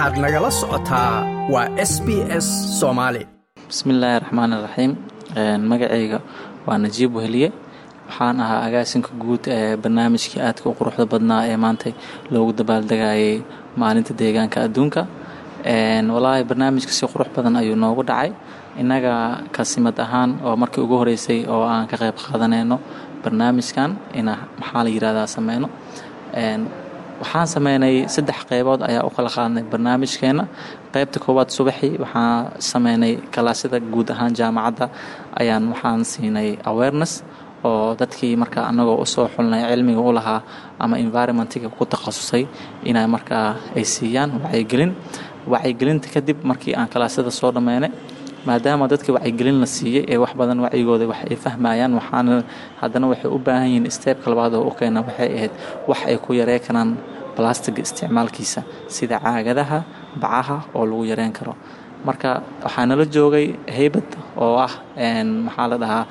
waxaad nagala socotaa waa s b s soomaali bismillaahi raxmaan iraxiim magacayga waa najiib weheliye waxaan ahaa agaasinka guud ee barnaamijkii aadka u quruxda badnaa ee maanta loogu dabaaldegayay maalinta deegaanka adduunka. Walaahi barnaamijka si qurux badan ayuu noogu dhacay. Innaga kasimad ahaan oo markii ugu horeysay oo aan ka qayb qaadanayno barnaamijkan ina maxaa la yirahdaa sameyno waxaan sameynay saddex qeybood ayaa u kala qaadnay barnaamijkeena. Qeybta koowaad subaxii waxaan sameynay kalaasyada guud ahaan jaamacadda. Ayaan waxaan siinay awareness oo dadkii markaa anagoo u soo xulnay cilmiga u lahaa ama environmentiga ku takhasusay inay markaa ay siiyaan wacyigelin. Wacyigelinta kadib markii aan kalaasyada soo dhammeynay maadaama dadka wacyigelin la siiyey ee wax badan wacyigooda wax ay fahmayaan waxaana haddana waxay u baahan yihiin steebka labaad oo u keena waxay ahayd wax ay ku yaree karaan balastiga isticmaalkiisa sida caagadaha bacaha oo lagu yareen karo. Marka waxaa nala joogay haybad oo ah maxaa la dhahaa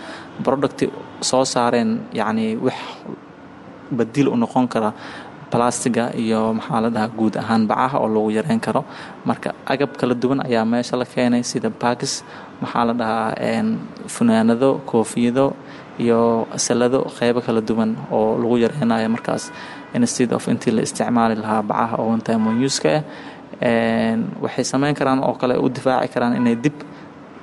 producti soo saareen yacni wax badil u noqon kara balastiga iyo maxaa la dhahaa guud ahaan bacaha oo lagu yareen karo. Marka agab kala duwan ayaa meesha la keenay sida bakis maxaa la dhahaa funaanado koofiyado iyo salado qeybo kala duwan oo lagu yareynayo markaas instead of intii la isticmaali lahaa bacaha oo ah waxay sameyn karaan oo kale u difaaci karaan inay dib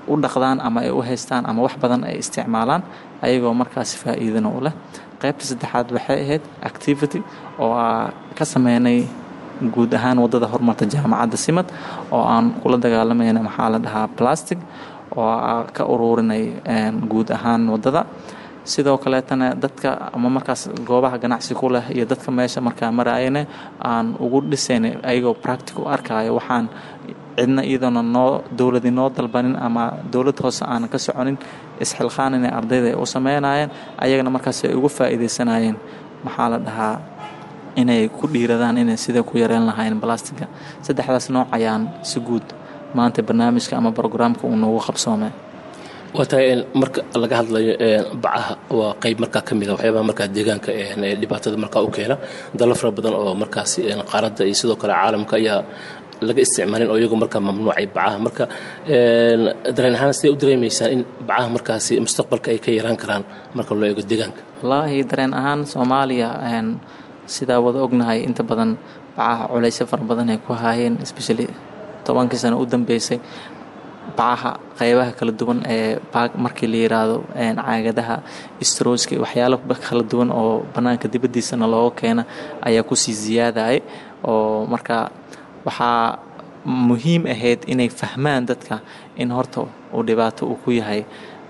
u dhaqdaan ama ay u haystaan ama wax badan ay isticmaalaan ayagoo markaas faa'iidana u leh. Qaybta saddexaad waxay ahayd activity oo ka sameynay guud ahaan waddada horumarta jaamacadda simad oo aan kula dagaalamayna maxaa la dhahaa plastic oo ka ururinay guud ahaan waddada sidoo kaleetana dadka ama markaas goobaha ganacsi ku leh iyo dadka meesha markaa maraayane aan ugu dhisayn ayagoo practic u arkaayo waxaan cidna iyadoona noo dowladi noo dalbanin ama dowlad hoose aanan ka soconin isxilqaan inay ardayda ay u sameynayeen ayagana markaas ay ugu faa'iidaysanayeen. Maxaa la dhahaa? Inay ku dhiiradaan inay sida ku yareen lahayn balastiga saddexdaas nooc ayaan si guud maanta barnaamijka ama brograamka uu noogu qabsoomay waa tahay marka laga hadlayo bacaha waa qayb markaa ka mid a waxyaabaha markaa deegaanka dhibaatada markaa u keena. Dalo fara badan oo markaasi qaaradda iyo sidoo kale caalamka ayaa laga isticmaalin oo iyagu markaa mamnuucay bacaha marka dareen ahaan siday u dareemaysaan in bacaha markaasi mustaqbalka ay ka yaraan karaan marka loo eego deegaanka? Wallaahi dareen ahaan soomaaliya sidaa wada ognahay inta badan bacaha culaysyo fara badan ay ku haayeen especially tobankii sano u dambeysay bacaha qeybaha kala duwan ee markii la yiraahdo caagadaha strooska waxyaalo kala duwan oo bannaanka dibaddiisana looga keena ayaa ku sii siyaadayay oo marka waxaa muhiim ahayd inay fahmaan dadka in horta uu dhibaato uu ku yahay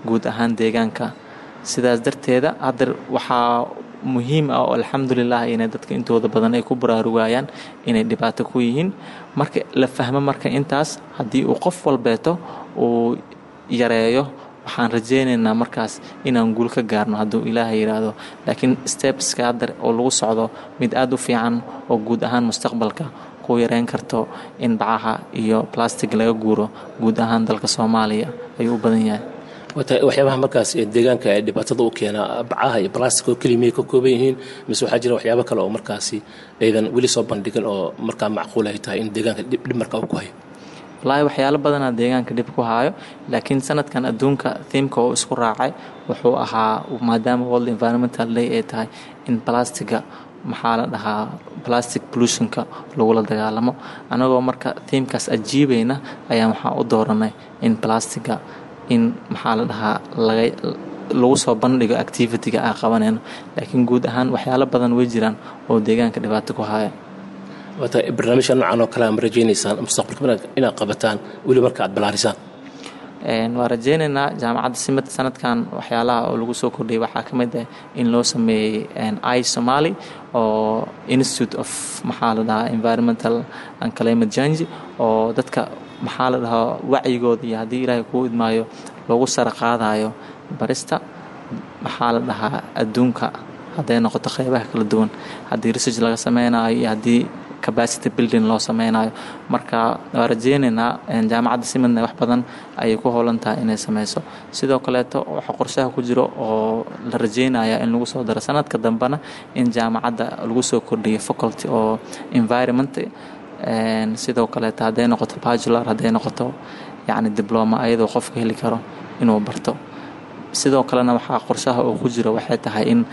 guud ahaan deegaanka. Sidaas darteeda hadda waxaa muhiim ah oo alxamdulilah inay dadka intooda badan ay ku baraarugayaan inay dhibaato ku yihiin. Marka la fahmo marka intaas haddii uu qof walbeeto uu yareeyo waxaan rajeynaynaa markaas inaan guul ka gaarno hadduu ilaahay yidhaahdo laakiin stebska hadda oo lagu socdo mid aada u fiican oo guud ahaan mustaqbalka ku yareyn karto in bacaha iyo plastic laga guuro. Guud ahaan dalka soomaaliya ayuu u badan yahay waxyaabaha markaas deegaanka ee dhibaatada u keena bacaha iyo balastic oo keliya miyay ka kooban yihiin mise waxaa jira waxyaabo kale oo markaasi aydan weli soo bandhigin oo markaa macquul ay tahay in deegaanka dhib ku hayo wallaahi waxyaalo badanaa deegaanka dhib ku haayo laakiin sanadkan adduunka thiimka oo isku raacay wuxuu ahaa maadaama world environmental day ay tahay in balastiga maxaa la dhahaa plastic pollutionka lagula dagaalamo. Annagoo marka thiimkaas ajiibayna ayaan waxaa u dooranay in plastiga in maxaa la dhahaa lagu soo bandhigo activity-ga aan qabanayno laakiin guud ahaan waxyaalo badan way jiraan oo deegaanka dhibaato ku haya barnaamijka noocan oo kale ma rajaynaysaan mustaqbalka inaad qabataan weli marka aad ballaarisaan waa rajeynaynaa jaamacadda simad sanadkan waxyaalaha oo lagu soo kordhiyay waxaa ka mid ah in loo sameeyey i somali oo institute of maxaa la dhahaa environmental and climate change oo dadka maxaa la dhahaa wacyigooda iyo haddii ilaahay kuu idmaayo lagu sara qaadayo barista maxaa la dhahaa adduunka hadday noqoto qeybaha kala duwan. Haddii research laga sameynayo iyo haddii capacity building loo sameynayo marka waa rajeynaynaa jaamacadda simadna wax badan ayay ku howlan tahay inay sameyso. Sidoo kaleeto waxa qorshaha ku jiro oo la rajeynaya in lagu soo daro sanadka dambena in jaamacadda lagu soo kordhiyo faculty oo environment sidoo kaleeta hadday noqoto bajular hadday noqoto yacni dibloma ayadoo qofka heli karo inuu barto. Sidoo kalena waxaa qorshaha oo ku jiro waxay tahay in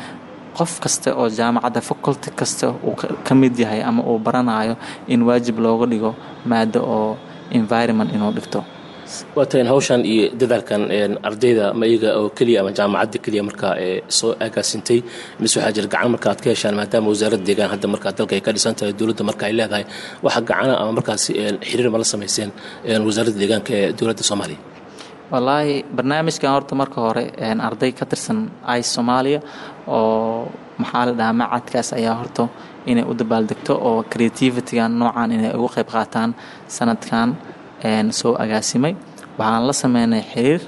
qof kasta oo jaamacadda faculty kasta uu ka mid yahay ama uu baranayo in waajib looga dhigo maado oo environment inuu dhigto waatayn hawshan iyo dadaalkan ardayda ma iyaga oo keliya ama jaamacadda keliya markaa ee soo agaasintay mise waxaa jira gacan marka aad ka heshaan maadaama wasaaradda deegaan hadda markaa dalka ay ka dhisan tahay dowladda marka ay leedahay waxa gacana ama markaasi xiriir ma la samayseen wasaaradda deegaanka ee dowladda soomaaliya? Wallaahi barnaamijkan horta marka hore arday ka tirsan ice soomaaliya oo maxaa la dhahaa macadkaas ayaa horta inay u dabaaldegto oo creativitygan noocan inay ugu qayb qaataan sanadkan soo agaasimay. Waxaan la sameynay xiriir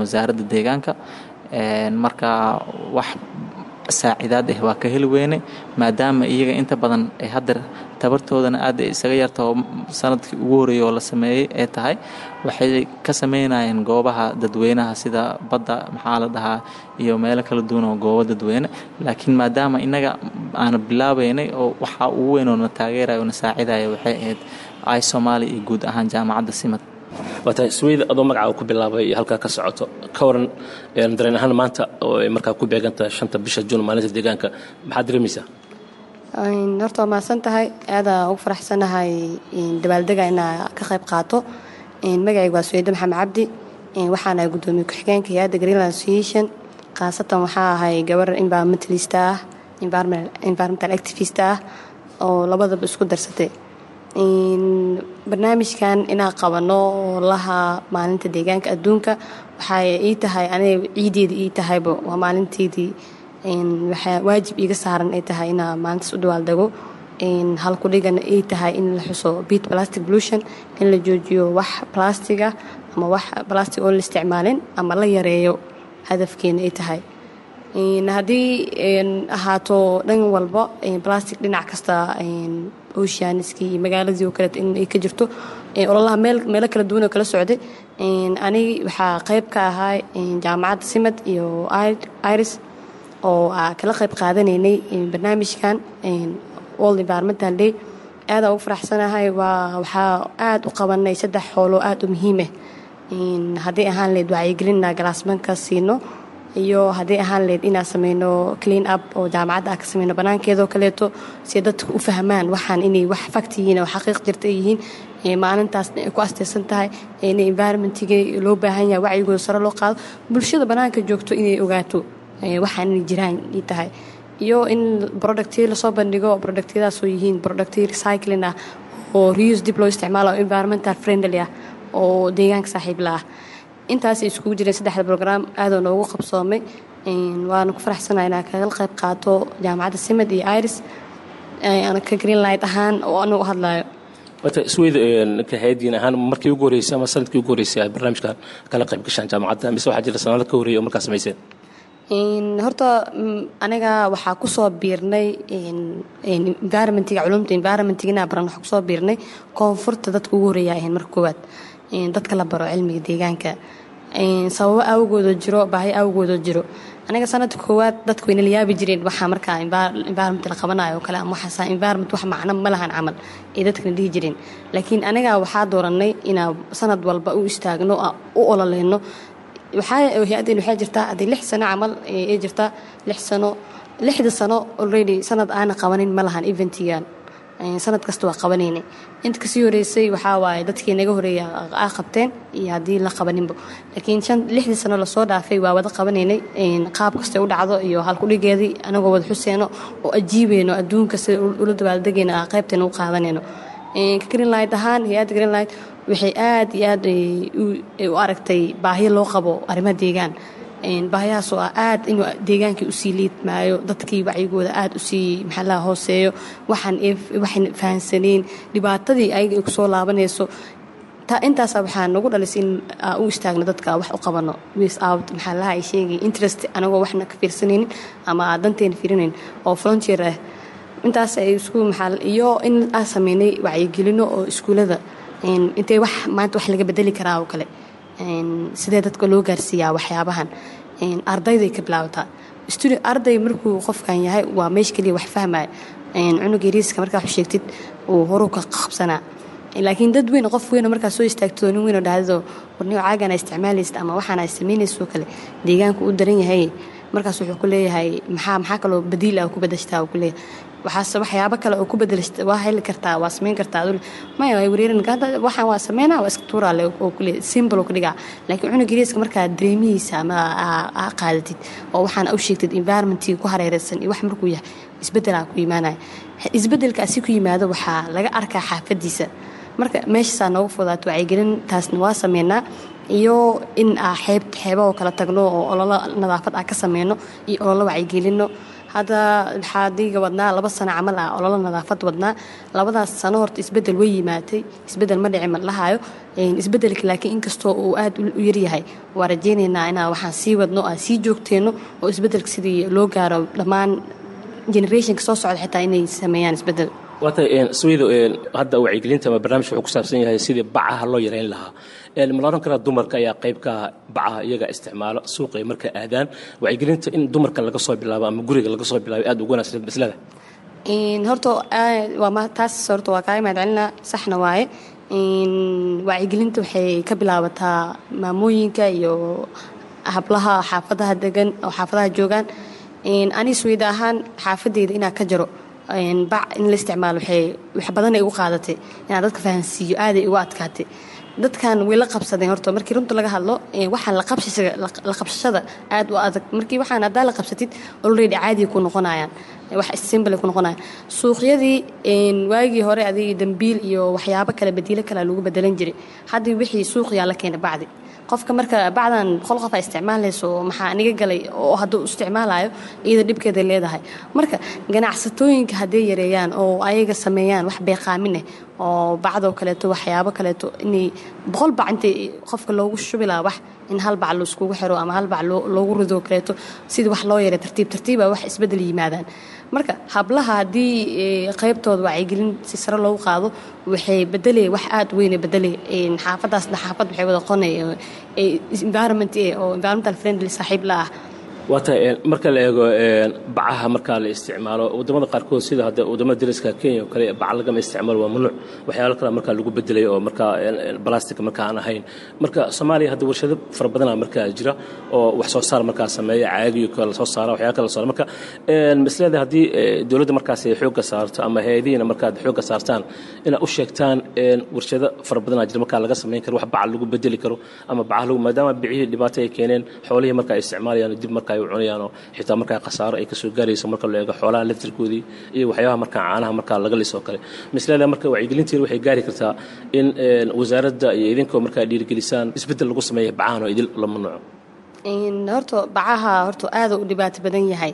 wasaaradda deegaanka. Marka wax saacidaad ah waa ka heli weyne maadaama iyaga inta badan ay hadda tabartoodana aad isaga yarta oo sannadkii ugu horeeyay oo la sameeyey ee tahay. Waxay ka sameynayeen goobaha dadweynaha sida badda maxaa la dhahaa iyo meelo kala duwan oo goobo dadweyne. Laakiin maadaama innaga aana bilaabeynay oo waxaa ugu weyn oo taageeraya oo saacidaya waxay ahayd ay soomaaliya iyo guud ahaan jaamacadda simad. Waatahay suweyda adoo magaca ku bilaabay iyo halkaa ka socoto. Ka waran dareen ahaan maanta oo ay markaa ku beegantahay shanta bisha juun maalinta deegaanka. Maxaad dareemaysaa? Horta waa mahadsan tahay. Aadaa ugu faraxsanahay dabaaldega inaa ka qayb qaato. Magacayga waa suweyda maxamed cabdi. Waxaana gudoomiye ku-xigeenka hay'adda greenland association. Khaasatan waxaa ahay gabar environmentalist ah environmental activist ah oo labadaba isku darsatay barnaamijkan inaan qabano laha maalinta deegaanka adduunka waxay ii tahay aniga ciideeda ii tahayba waa maalinteydii waajib iiga saaran ay tahay inaa maalintaas u dawaaldego halkudhigana ay tahay in la xuso beat plastic pollution in la joojiyo wax plastiga ama wax plastic oo la isticmaalin ama la yareeyo hadafkeena ay tahay. Haddii ahaato dhan walba plastic dhinac kasta oceaniskii iyo magaaladii oo kaleeto in ka jirto. Ololaha meelo kala duwan oo kala socday anig waxaa qayb ka ahaa jaamacadda simad iyo iris oo kala qayb qaadanaynay barnaamijkan world environmental day. Aadaan ugu faraxsanahay waxaa aada u qabanay saddex xooloo aada u muhiim ah haddii ahaan leed wacyigelinna galaasmanka siino iyo haddii ahaan leed inaan sameyno clean up oo jaamacadda ah ka sameyno banaankeedoo kaleeto si dadku u fahmaan waxaan inay wax fact yihiin oo xaqiiq jirta ay yihiin maalintaas ku asteysan tahay in environmentiga loo baahan yahay wacyigooda sare loo qaado bulshada banaanka joogto inay ogaato waxaan inay jiraan ay tahay. Iyo in productyo la soo bandhigo productyadaasoo yihiin productyo recycling ah oo reuse dib loo isticmaalo environmental friendly ah oo deegaanka saaxiibla ah intaas ay iskugu jireen saddexda brogram aadoo noogu qabsoomay. Waana ku faraxsanaa inaa kaga qayb qaato jaamacadda simad iyo iris. Ka greenlight ahaan oo anu u hadlayo wata isweyda ka hayadiin ahaan markii ugu horeysay ama sannadkii ugu horeysay ay barnaamijkan kala qayb gashaan jaamacadda mise waxaa jira sanado ka horeeyay oo markaa samayseen? Horta aniga waxaa ku soo biirnay environmentiga culumta environmentigina baran waxaa ku soo biirnay. Koonfurta dadka ugu horreeya ahayn marka koowaad dadka la baro cilmiga deegaanka. Sababo awgooda jiro baahi awgooda jiro. Aniga sanadka koowaad dadku wayna yaabi jireen. Waxaa markaa environment la qabanayo kale ama waxaasa environment wax macno ma lahan camal. Ay dadkana dhihi jireen. Laakiin aniga waxaa dooranay inaan sanad walba u istaagno u ololeyno. Waxaa hay'addeen waxaa jirtaa haddii lix sano camal ay jirtaa lix sano lixda sano already sanad aana qabanin ma lahan eventigan sanad kasta waa qabanaynay inta ka sii horeysay waxaa waaye dadkii naga horreeya a qabteen iyo haddii la qabaninba laakiin lixdii sano la soo dhaafay waa wada qabanaynay qaab kastay u dhacdo iyo halkudhigeedii anagoo wada xuseyno oo ajiibeyno adduunka sida ula dabaaldegayno qaybteena u qaadanayno greenlight ahaan hay'adda greenlight waxay aad iyo aad u aragtay baahiyo loo qabo arrimaha deegaan baahiyahaas oo ah aad inuu deegaankii u sii liidmaayo dadkii wacyigooda aad u sii maxaalaha hooseeyo waxaan fahansaneen dhibaatadii ayaga ay ku soo laabanayso intaasa waxaa nagu dhalisay in u istaagno dadka wax u qabano. Wisout maxaalaha ay sheegay interest anagoo waxna ka fiirsanaynin ama danteena fiirinayn oo volunteer ah. Intaas ay isku maxaa iyo in aan sameynay wacyigelino oo iskuulada. Intay wax maanta wax laga bedeli karaa oo kale sidee dadka loo gaarsiiyaa waxyaabahan? Ardayday ka bilaabataa arday markuu qofkan yahay waa meesha keliya wax fahmaya cunuga yariiska markaa wax sheegtid uu horuu ka qabsanaa. Laakiin dad weyn qof weyn markaa soo istaagto nin weyn oo dhahdo warniyo caagana isticmaalaysid ama waxaana samaynayso kale deegaanku u daran yahay. Markaas wuxuu ku leeyahay maxaa maxaa kaloo badiil ah ku bedashtaa uu waxaase waxyaabo kale oo ku bedelashta waa heli kartaa waa samayn kartaa. Maya way wareerin hadda waxaan waa sameynaa waa iska tuuraa le oo ku simple oo ka dhigaa. Laakiin cunug yariiska markaa dareemihiisa ama aa qaadatid oo waxaan u sheegtid environmentii ku hareeraysan iyo wax markuu yahay isbeddelaa ku imaanaya. Isbeddelka asi ku yimaado waxaa laga arkaa xaafadiisa. Marka meeshaasaa noogu fudaato wacyigelin taasna waa sameynaa. Iyo in xeeb xeebahoo kala tagno oo ololo nadaafad ah ka sameyno iyo ololo wacyigelino hadda xaadiga wadnaa laba sano camal ah ololo nadaafad wadnaa labadaas sano horta isbeddel way yimaatay. Isbedel ma dhici ma lahayo isbeddelka laakiin inkastoo uu aad u yaryahay waa rajeynaynaa inaa waxaan sii wadno aan sii joogteenno oo isbeddelka sidii loo gaaro dhammaan generationka soo socda xitaa inay sameeyaan isbeddel waata sweydo hadda wacyigelinta ama barnaamijka wuxuu ku saabsan yahay sidii bacaha loo yareyn lahaa ma la odhan karaa dumarka ayaa qayb ka ah bacaha iyaga isticmaalo suuqay marka aadaan. Wacyigelinta in dumarka laga soo bilaabo ama guriga laga soo bilaabo aad ugu wanaagsan maslada horta taas horta waa mahad celinaa saxna waaye. Wacyigelinta waxay ka bilaabataa maamooyinka iyo hablaha xaafadaha degan oo xaafadaha joogaan. Ani sweyda ahaan xaafadeyda inaa ka jaro bac in la isticmaalo wax badanay igu qaadatay. Inaan dadka fahansiiyo aaday igu adkaatay dadkan way la qabsadeen horta markii runta laga hadlo waxaan la qabsashada aad u adag. Markii waxaan haddaa la qabsatid already caadiya ku noqonayaan. Wax simble ku noqonayaan. Suuqyadii waagii hore adig dambiil iyo waxyaabo kale badiilo kale lagu bedelan jiray. Haddii wixii suuqyaa la keenay bacdi. Qofka marka bacdan boqol qof a isticmaalayso maxaa niga galay oo hadduu isticmaalayo iyada dhibkeeday leedahay. Marka ganacsatooyinka hadday yareeyaan oo ayaga sameeyaan wax beeqaamineh oo bacdoo kaleeto waxyaabo kaleeto. Inay boqol bac intay qofka loogu shubi lahaa wax in hal bac laiskugu xiro ama hal bac loogu ridoo kaleeto sidii wax loo yaray tartiib tartiiba wax isbeddel yimaadaan. Marka hablaha haddii qaybtooda wacyigelin si sare loogu qaado waxay bedelaya wax aad weyne bedelay xaafadaasna xaafad waxay wada qonay environment oo environmental friendly saaxiib la ah waata marka la eego bacaha markaa la isticmaalo waddamada qaarkood sida hadda waddamada dariska kenya oo kale bac lagama isticmaalo waa mamnuuc waxyaalo kale markaa lagu bedelay oo markaa balastic markaa aan ahayn. Marka soomaaliya hadda warshado fara badana markaa jira oo wax soo saar markaa sameeya caagiyo kale soo saara waxyaalo kale soo marka maslada haddii dowladda markaas ay xoogga saarto ama hay'adihiina markaad xoogga saartaan inaad u sheegtaan warshado fara badanaa jira markaa laga samayn karo wax baca lagu bedeli karo ama bacaha lagu maadaama bicihii dhibaato ay keeneen xoolihii markaa ay isticmaalayaan dib markaa ay u cunayaan oo xitaa markaa khasaaro ay ka soo gaarayso marka la eego xoolaha laftirkoodii iyo waxyaabaha markaa caanaha markaa laga lisoo kale. Maslada marka wacyigelinteeda waxay gaari kartaa in wasaaradda iyo idinkoo markaa dhiirigelisaan isbeddel lagu sameeya bacahan oo idil la mamnuuco horta bacaha horta aada u dhibaato badan yahay.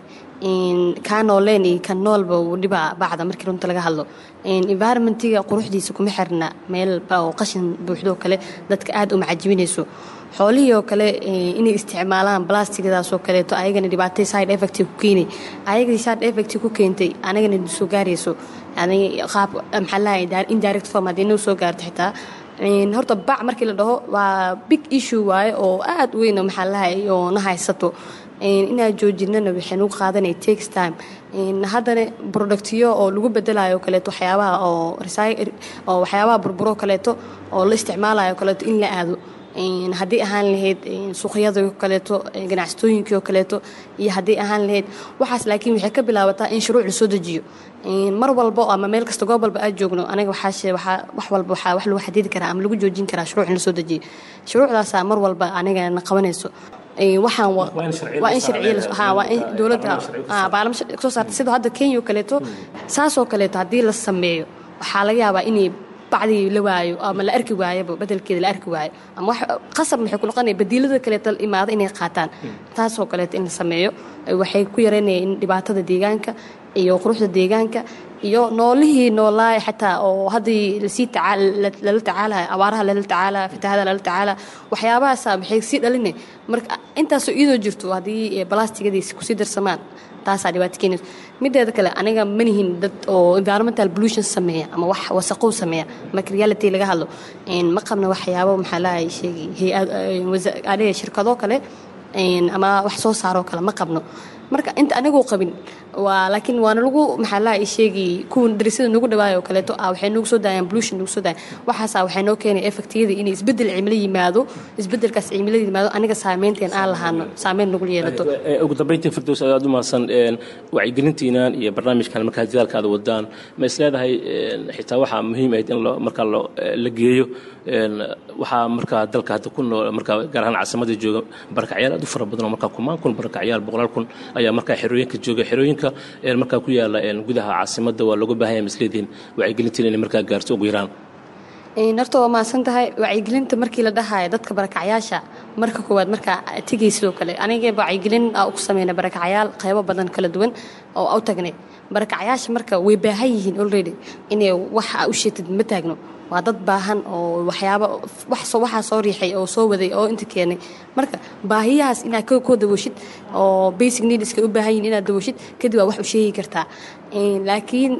Kaa nooleen iyo kan noolba uu dhibaa bacda markii runta laga hadlo. Environmentiga quruxdiisa kuma xirna meelba oo qashin buuxdoo kale dadka aada u macajibinayso xoolihii oo kale inay isticmaalaan blastigadaasoo kaleeto ayagana dhibaatay side effect ku keenay. Ayagadii side effect ku keentay anagana soo gaarayso. Qaab maxaa lahay indirect form haddii noo soo gaarto xitaa. Horta bac markii la dhaho waa big issue waaye oo aad weyn maxaa oo na haysato. Inaan joojinana waxay nagu qaadanaya takes time. Haddana productiyo oo lagu bedelayo kaleeto waxyaabaha oo oo waxyaabaha burburo kaleeto oo la isticmaalayo kaleeto in la aado haddii ahaan lahayd suuqyadao kaleeto ganacsatooyinkii oo kaleeto iyo haddii ahaan lahayd waxaas laakiin waxay ka bilaabataa in shuruuc la soo dejiyo. Mar walbo ama meel kasta goob walba aad joogno aniga waxaashe waxaa wax walba waxaa wax lagu xadidi karaa ama lagu joojin karaa shuruuc in la soo dejiyo. Shuruucdaasaa mar walba anigana qabanayso. Waxaan waa in in dowladda soo sidoo hadda kenya oo kaleeto saasoo kaleeto haddii la sameeyo waxaa laga yaabaa inay bacdii la waayo ama la arki waayaba bedelkeeda la arki waayo ama wax qasab maxay ku noqonaya badiilada kaleeto imaado inay qaataan. Taasoo kaleeto in la sameeyo waxay ku yareynaya in dhibaatada deegaanka iyo quruxda deegaanka iyo noolihii noolaay xataa oo haddii la sii lala tacaalayo abaaraha lala tacaala fataahada lala tacaala waxyaabahaasa waxay sii dhaline marka intaasoo iyadoo jirto haddii balastigadiisi ku sii darsamaan taasaa dhibaato keenayso mideeda kale aniga manihin dad oo environmental pollution sameeya ama wax wasaqow sameeya. Marka laga hadlo ma qabna waxyaabo maxaa lahay sheegi hay'ad shirkadoo kale ama wax soo saaroo kale ma qabno. Marka inta anigoo qabin laakiin waana lagu maxaa laha i sheegi kuwan darisada nagu dhawaayo oo kaleeto ah waxay nagu soo daayaan pollution nagu soo daayaan. Waxaasa waxay noo keenay effectiyada inay isbeddel cimilo yimaado isbeddelkaas cimilada yimaado aniga saameynteen aan lahaano saameyn nagu yeelato. Ugu dambeyntii firdows aad u mahadsan wacyigelintiinan iyo barnaamijkan markaa dadaalka aad wadaan. Ma is leedahay xitaa waxaa muhiim ahayd in markaa la geeyo waxaa markaa dalka hadda ku nool markaa gaar ahaan caasimadda jooga barakacyaal aad u fara badan oo markaa kumaan kun barakacyaal boqolaal kun ayaa markaa xerooyinka jooga xerooyinka markaa ku yaalla gudaha caasimadda waa looga baahan yahay misleediin wacyigelintiin inay markaa gaarto ugu yaraan horta waa mahadsan tahay wacyigelinta markii la dhahayo dadka barakacyaasha marka koowaad markaa tegay sidoo kale aniga wacyigelin aa ku sameynay barakacyaal qaybo badan kala duwan oo u tagnay. Barakacyaasha marka way baahan yihiin already inay wax aa u sheegtid ma taagno. Waa dad baahan oo waxyaaba waxaa soo riixay oo soo waday oo inta keenay. Marka baahiyahaas inaad koo dawoshid oo basic needska u baahan yihiin inaad dawoshid kadib waa wax u sheegi kartaa laakiin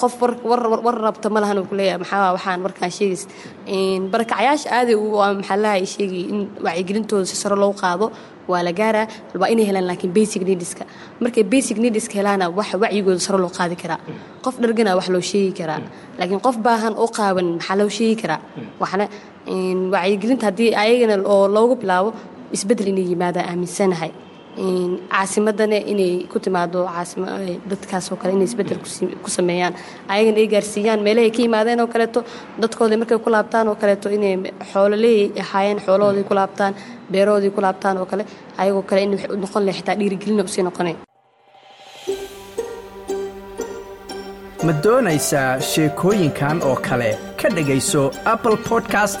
qof war rabta ma lahan uu kuleeyahay maxaa waxaan markaan sheegays barakacyaasha aaday maxaa lahay sheegay in wacyigelintooda si sare loo qaado. Waa la gaaraa waa inay helaan laakiin basic needska markay basic needska helaana wax wacyigooda sare loo qaadi karaa. Qof dhargana wax loo sheegi karaa. Laakiin qof baahan oo qaaban maxaa loo sheegi karaa? Waxna wacyigelinta haddii ayagana oo loogu bilaabo isbeddel inay yimaadaan aaminsanahay caasimadana inay ku timaado dadkaasoo kale inay isbeddel ku sameeyaan. Ayagana ay gaarsiiyaan meelahay ka yimaadeen oo kaleeto dadkooda markay ku laabtaan oo kaleeto inay xoololeey ahaayeen xoolahoodii ku laabtaan beerahoodii ku laabtaan oo kale ayagoo kale in noqon leh xitaa dhiirigelina u sii noqonay. Ma doonaysaa sheekooyinkan oo kale? Ka dhegayso apple podcast